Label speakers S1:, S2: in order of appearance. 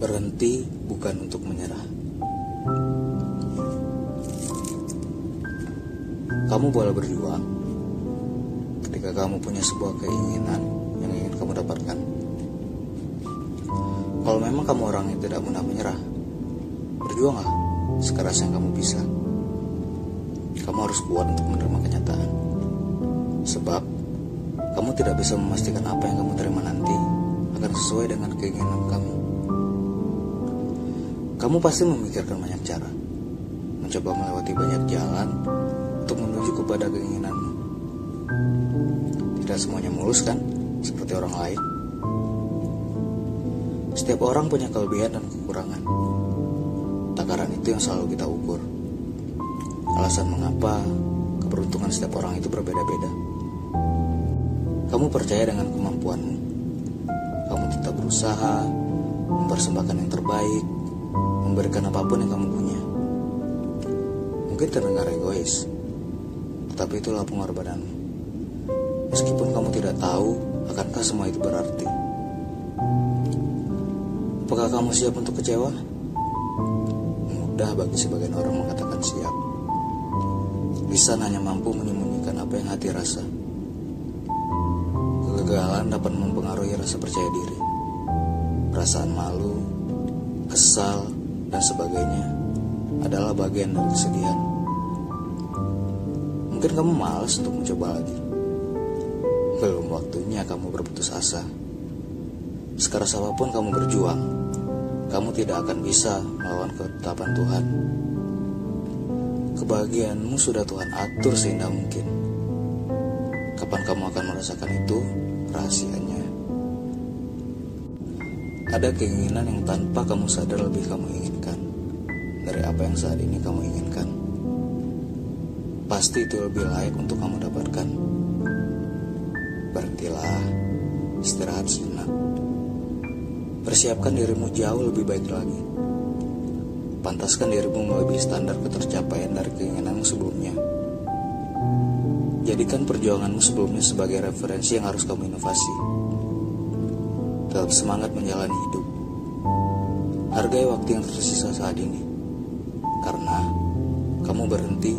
S1: Berhenti bukan untuk menyerah. Kamu boleh berjuang ketika kamu punya sebuah keinginan yang ingin kamu dapatkan. Kalau memang kamu orang yang tidak mudah menyerah, berjuanglah sekeras yang kamu bisa. Kamu harus kuat untuk menerima kenyataan. Sebab kamu tidak bisa memastikan apa yang kamu terima nanti akan sesuai dengan keinginan kamu. Kamu pasti memikirkan banyak cara, mencoba melewati banyak jalan untuk menuju kepada keinginanmu. Tidak semuanya mulus kan, seperti orang lain. Setiap orang punya kelebihan dan kekurangan. Takaran itu yang selalu kita ukur. Alasan mengapa keberuntungan setiap orang itu berbeda-beda. Kamu percaya dengan kemampuanmu. Kamu tetap berusaha, mempersembahkan yang terbaik, memberikan apa pun yang kamu punya. Mungkin terdengar egois, tetapi itulah pengorbananmu. Meskipun kamu tidak tahu, akankah semua itu berarti? Apakah kamu siap untuk kecewa? Mudah bagi sebagian orang mengatakan siap. Lisan hanya mampu menyembunyikan apa yang hati rasa. Kegagalan dapat mempengaruhi rasa percaya diri. Perasaan malu, kesal, dan sebagainya adalah bagian dari kesedihan. Mungkin kamu malas untuk mencoba lagi. Belum waktunya kamu berputus asa. Sekeras apa pun kamu berjuang, kamu tidak akan bisa melawan ketetapan Tuhan. Kebahagiaanmu sudah Tuhan atur seindah mungkin. Kapan kamu akan merasakan itu, rahasianya. Ada keinginan yang tanpa kamu sadar lebih kamu inginkan dari apa yang saat ini kamu inginkan. Pasti itu lebih layak untuk kamu dapatkan. Berhentilah, istirahat sejenak. Persiapkan dirimu jauh lebih baik lagi. Pantaskan dirimu melebihi standar ketercapaian dari keinginanmu sebelumnya. Jadikan perjuanganmu sebelumnya sebagai referensi yang harus kamu inovasi. Tetap semangat menjalani hidup. Hargai waktu yang tersisa saat ini. Karena kamu berhenti